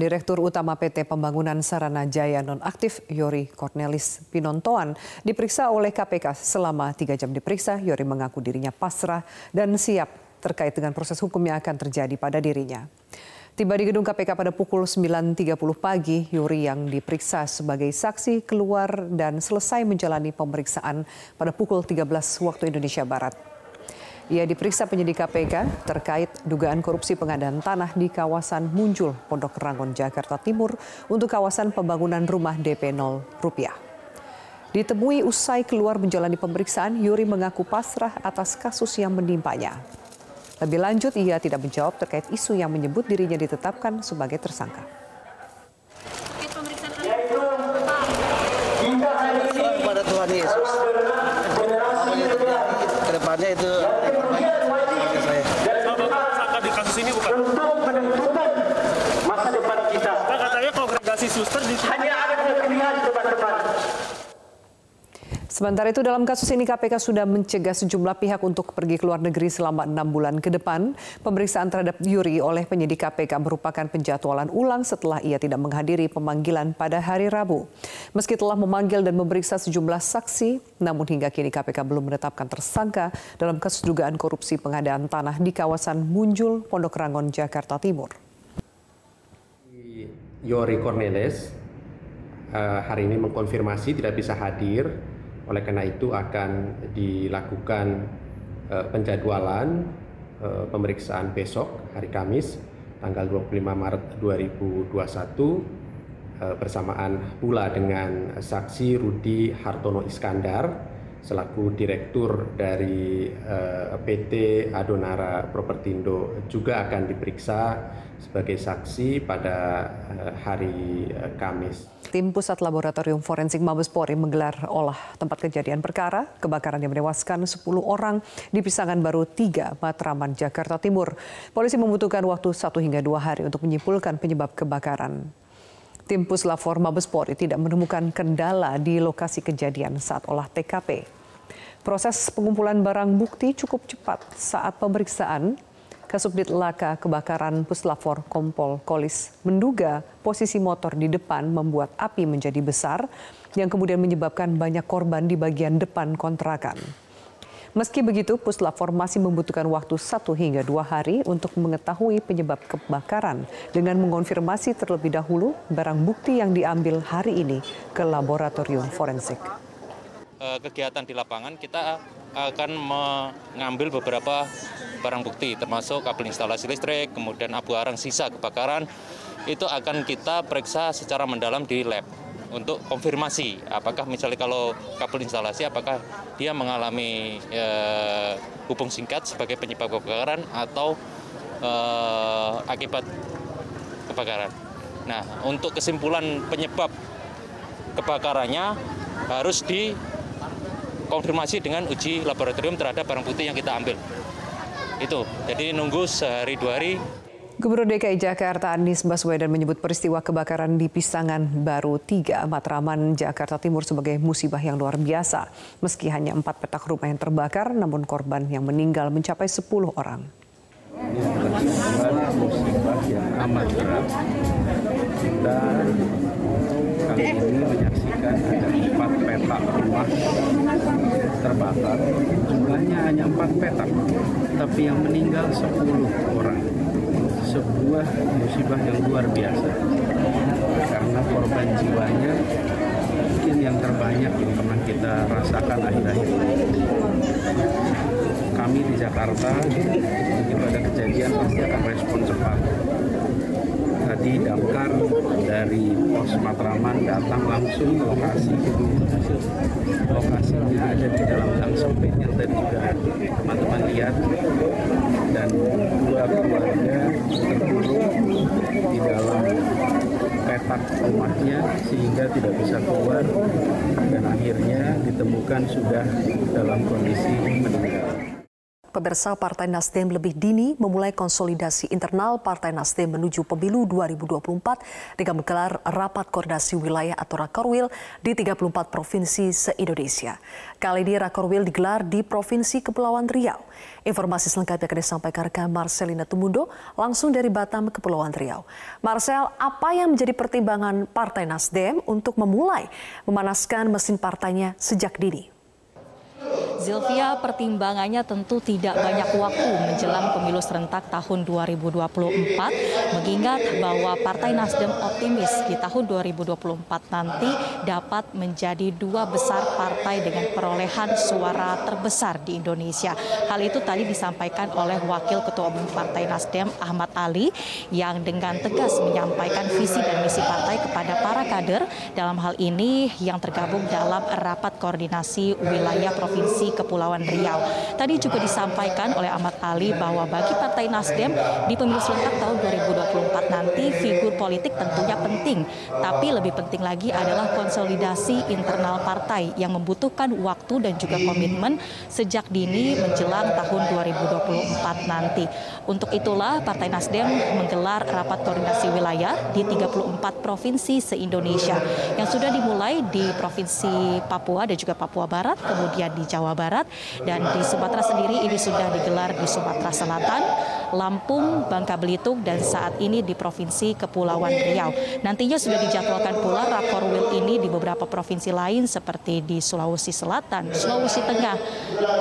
Direktur Utama PT Pembangunan Sarana Jaya Nonaktif Yori Cornelis Pinontoan diperiksa oleh KPK selama tiga jam diperiksa. Yori mengaku dirinya pasrah dan siap terkait dengan proses hukum yang akan terjadi pada dirinya. Tiba di gedung KPK pada pukul 9.30 pagi, Yuri yang diperiksa sebagai saksi keluar dan selesai menjalani pemeriksaan pada pukul 13 waktu Indonesia Barat. Ia diperiksa penyidik KPK terkait dugaan korupsi pengadaan tanah di kawasan Muncul, Pondok Rangon, Jakarta Timur untuk kawasan pembangunan rumah DP 0 rupiah. Ditemui usai keluar menjalani pemeriksaan, Yuri mengaku pasrah atas kasus yang menimpanya. Lebih lanjut, ia tidak menjawab terkait isu yang menyebut dirinya ditetapkan sebagai tersangka. Kepada Tuhan Yesus, apa yang terjadi ke depannya itu saya. Tersangka di kasus ini bukan? untuk menentukan masa depan kita. Pak katanya kongregasi suster di Hanya ada dua pilihan teman-teman. Sementara itu dalam kasus ini KPK sudah mencegah sejumlah pihak untuk pergi ke luar negeri selama enam bulan ke depan. Pemeriksaan terhadap Yuri oleh penyidik KPK merupakan penjadwalan ulang setelah ia tidak menghadiri pemanggilan pada hari Rabu. Meski telah memanggil dan memeriksa sejumlah saksi, namun hingga kini KPK belum menetapkan tersangka dalam kasus dugaan korupsi pengadaan tanah di kawasan Munjul, Pondok Rangon, Jakarta Timur. Yori Cornelis uh, hari ini mengkonfirmasi tidak bisa hadir, oleh karena itu akan dilakukan uh, penjadwalan uh, pemeriksaan besok hari Kamis tanggal 25 Maret 2021 uh, bersamaan pula dengan saksi Rudi Hartono Iskandar selaku direktur dari uh, PT Adonara Propertindo juga akan diperiksa sebagai saksi pada uh, hari uh, Kamis. Tim Pusat Laboratorium Forensik Mabes Polri menggelar olah tempat kejadian perkara kebakaran yang menewaskan 10 orang di Pisangan Baru 3, Matraman, Jakarta Timur. Polisi membutuhkan waktu 1 hingga 2 hari untuk menyimpulkan penyebab kebakaran. Tim Puslafor Mabes Polri tidak menemukan kendala di lokasi kejadian saat olah TKP. Proses pengumpulan barang bukti cukup cepat saat pemeriksaan Kasubdit Laka Kebakaran Puslafor Kompol Kolis menduga posisi motor di depan membuat api menjadi besar yang kemudian menyebabkan banyak korban di bagian depan kontrakan. Meski begitu, Puslafor masih membutuhkan waktu satu hingga dua hari untuk mengetahui penyebab kebakaran dengan mengonfirmasi terlebih dahulu barang bukti yang diambil hari ini ke laboratorium forensik. Kegiatan di lapangan kita akan mengambil beberapa barang bukti termasuk kabel instalasi listrik, kemudian abu arang sisa kebakaran itu akan kita periksa secara mendalam di lab untuk konfirmasi apakah misalnya kalau kabel instalasi apakah dia mengalami eh, hubung singkat sebagai penyebab kebakaran atau eh, akibat kebakaran. Nah, untuk kesimpulan penyebab kebakarannya harus dikonfirmasi dengan uji laboratorium terhadap barang bukti yang kita ambil. Itu, jadi nunggu sehari dua hari Gubernur DKI Jakarta Anies Baswedan menyebut peristiwa kebakaran di Pisangan Baru 3 Matraman, Jakarta Timur sebagai musibah yang luar biasa. Meski hanya empat petak rumah yang terbakar, namun korban yang meninggal mencapai 10 orang. Ini musibah yang amat berat. Kita kali ini menyaksikan ada empat petak rumah terbakar. Jumlahnya hanya empat petak, tapi yang meninggal 10 orang sebuah musibah yang luar biasa karena korban jiwanya mungkin yang terbanyak yang pernah kita rasakan akhir-akhir ini. Kami di Jakarta begitu ada kejadian pasti akan respon cepat. Tadi damkar dari pos Matraman datang langsung ke lokasi. Lokasinya ada di dalam gang sempit yang tadi juga teman-teman lihat dan dua keluarga terkurung di dalam petak rumahnya sehingga tidak bisa keluar dan akhirnya ditemukan sudah dalam kondisi meninggal. Pemirsa Partai Nasdem lebih dini memulai konsolidasi internal Partai Nasdem menuju pemilu 2024 dengan menggelar rapat koordinasi wilayah atau Rakorwil di 34 provinsi se-Indonesia. Kali ini Rakorwil digelar di Provinsi Kepulauan Riau. Informasi selengkapnya akan disampaikan rekan Marcelina Tumundo langsung dari Batam, Kepulauan Riau. Marcel, apa yang menjadi pertimbangan Partai Nasdem untuk memulai memanaskan mesin partainya sejak dini? Zilvia pertimbangannya tentu tidak banyak waktu menjelang pemilu serentak tahun 2024 mengingat bahwa Partai Nasdem optimis di tahun 2024 nanti dapat menjadi dua besar partai dengan perolehan suara terbesar di Indonesia. Hal itu tadi disampaikan oleh Wakil Ketua Umum Partai Nasdem Ahmad Ali yang dengan tegas menyampaikan visi dan misi partai kepada para kader dalam hal ini yang tergabung dalam rapat koordinasi wilayah provinsi Kepulauan Riau. Tadi juga disampaikan oleh Ahmad Ali bahwa bagi Partai Nasdem di pemilu serentak tahun 2024 nanti figur politik tentunya penting, tapi lebih penting lagi adalah konsolidasi internal partai yang membutuhkan waktu dan juga komitmen sejak dini menjelang tahun 2024 nanti. Untuk itulah Partai Nasdem menggelar rapat koordinasi wilayah di 34 provinsi se-Indonesia yang sudah dimulai di Provinsi Papua dan juga Papua Barat, kemudian di Jawa Barat dan di Sumatera sendiri ini sudah digelar di Sumatera Selatan, Lampung, Bangka Belitung dan saat ini di Provinsi Kepulauan Riau. Nantinya sudah dijadwalkan pula Rakorwil ini di beberapa provinsi lain seperti di Sulawesi Selatan, Sulawesi Tengah,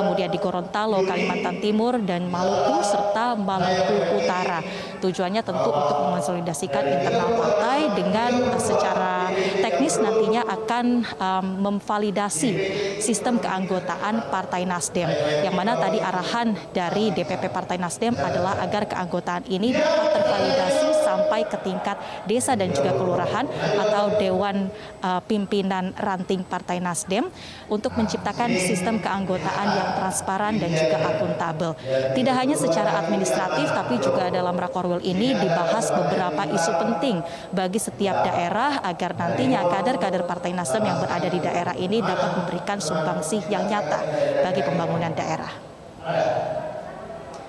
kemudian di Gorontalo, Kalimantan Timur dan Maluku serta Maluku Utara. Tujuannya tentu untuk mengonsolidasikan internal partai dengan secara teknis nantinya akan um, memvalidasi sistem keanggotaan Partai Nasdem. Yang mana tadi arahan dari DPP Partai Nasdem adalah agar keanggotaan ini dapat tervalidasi sampai ke tingkat desa dan juga kelurahan atau Dewan uh, Pimpinan Ranting Partai Nasdem untuk menciptakan sistem keanggotaan yang transparan dan juga akuntabel. Tidak hanya secara administratif tapi juga dalam Rakorwil ini dibahas beberapa isu penting bagi setiap daerah agar nantinya kader-kader Partai Nasdem yang berada di daerah ini dapat memberikan sumbangsih yang nyata bagi pembangunan daerah.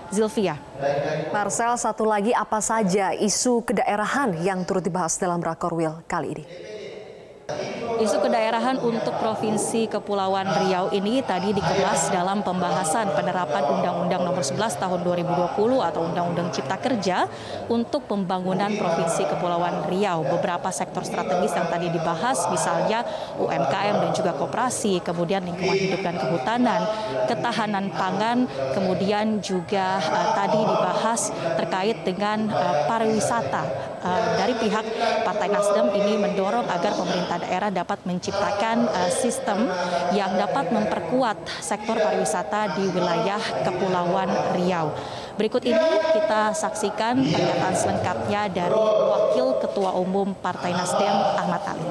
Zilvia. Marcel, satu lagi apa saja isu kedaerahan yang turut dibahas dalam Rakorwil kali ini? Isu kedaerahan untuk Provinsi Kepulauan Riau ini tadi dikemas dalam pembahasan penerapan Undang-Undang Nomor 11 Tahun 2020 atau Undang-Undang Cipta Kerja untuk pembangunan Provinsi Kepulauan Riau. Beberapa sektor strategis yang tadi dibahas misalnya UMKM dan juga koperasi, kemudian lingkungan hidup dan kehutanan, ketahanan pangan, kemudian juga uh, tadi dibahas terkait dengan uh, pariwisata. Uh, dari pihak Partai Nasdem ini mendorong agar pemerintah daerah dapat menciptakan uh, sistem yang dapat memperkuat sektor pariwisata di wilayah Kepulauan Riau. Berikut ini kita saksikan pernyataan selengkapnya dari Wakil Ketua Umum Partai Nasdem Ahmad Ali.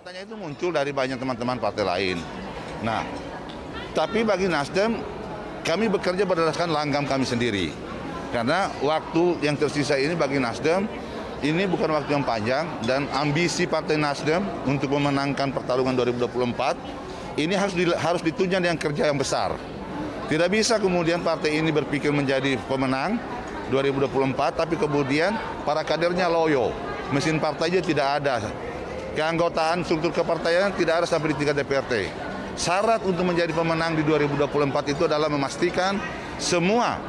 Pertanyaan itu muncul dari banyak teman-teman partai lain. Nah, tapi bagi Nasdem kami bekerja berdasarkan langgam kami sendiri. Karena waktu yang tersisa ini bagi Nasdem ini bukan waktu yang panjang dan ambisi Partai Nasdem untuk memenangkan pertarungan 2024 ini harus di, harus ditunjang dengan kerja yang besar. Tidak bisa kemudian partai ini berpikir menjadi pemenang 2024 tapi kemudian para kadernya loyo. Mesin partainya tidak ada. Keanggotaan struktur kepartaian tidak ada sampai di tingkat DPRT. Syarat untuk menjadi pemenang di 2024 itu adalah memastikan semua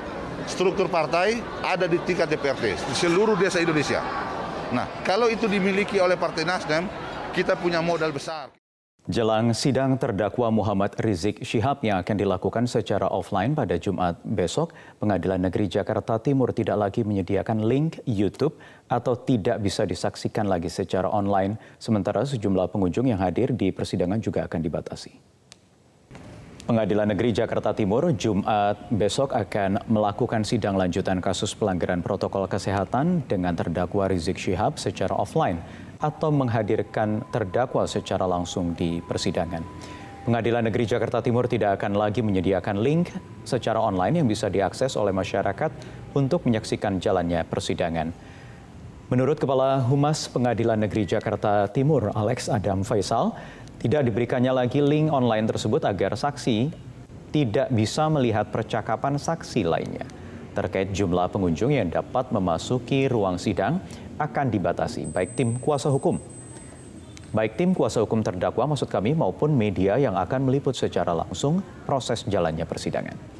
struktur partai ada di tingkat DPRT di seluruh desa Indonesia. Nah, kalau itu dimiliki oleh Partai Nasdem, kita punya modal besar. Jelang sidang terdakwa Muhammad Rizik Syihab yang akan dilakukan secara offline pada Jumat besok, Pengadilan Negeri Jakarta Timur tidak lagi menyediakan link YouTube atau tidak bisa disaksikan lagi secara online, sementara sejumlah pengunjung yang hadir di persidangan juga akan dibatasi. Pengadilan Negeri Jakarta Timur Jumat besok akan melakukan sidang lanjutan kasus pelanggaran protokol kesehatan dengan terdakwa Rizik Syihab secara offline atau menghadirkan terdakwa secara langsung di persidangan. Pengadilan Negeri Jakarta Timur tidak akan lagi menyediakan link secara online yang bisa diakses oleh masyarakat untuk menyaksikan jalannya persidangan. Menurut Kepala Humas Pengadilan Negeri Jakarta Timur, Alex Adam Faisal, tidak diberikannya lagi link online tersebut agar saksi tidak bisa melihat percakapan saksi lainnya. Terkait jumlah pengunjung yang dapat memasuki ruang sidang akan dibatasi, baik tim kuasa hukum baik tim kuasa hukum terdakwa maksud kami maupun media yang akan meliput secara langsung proses jalannya persidangan.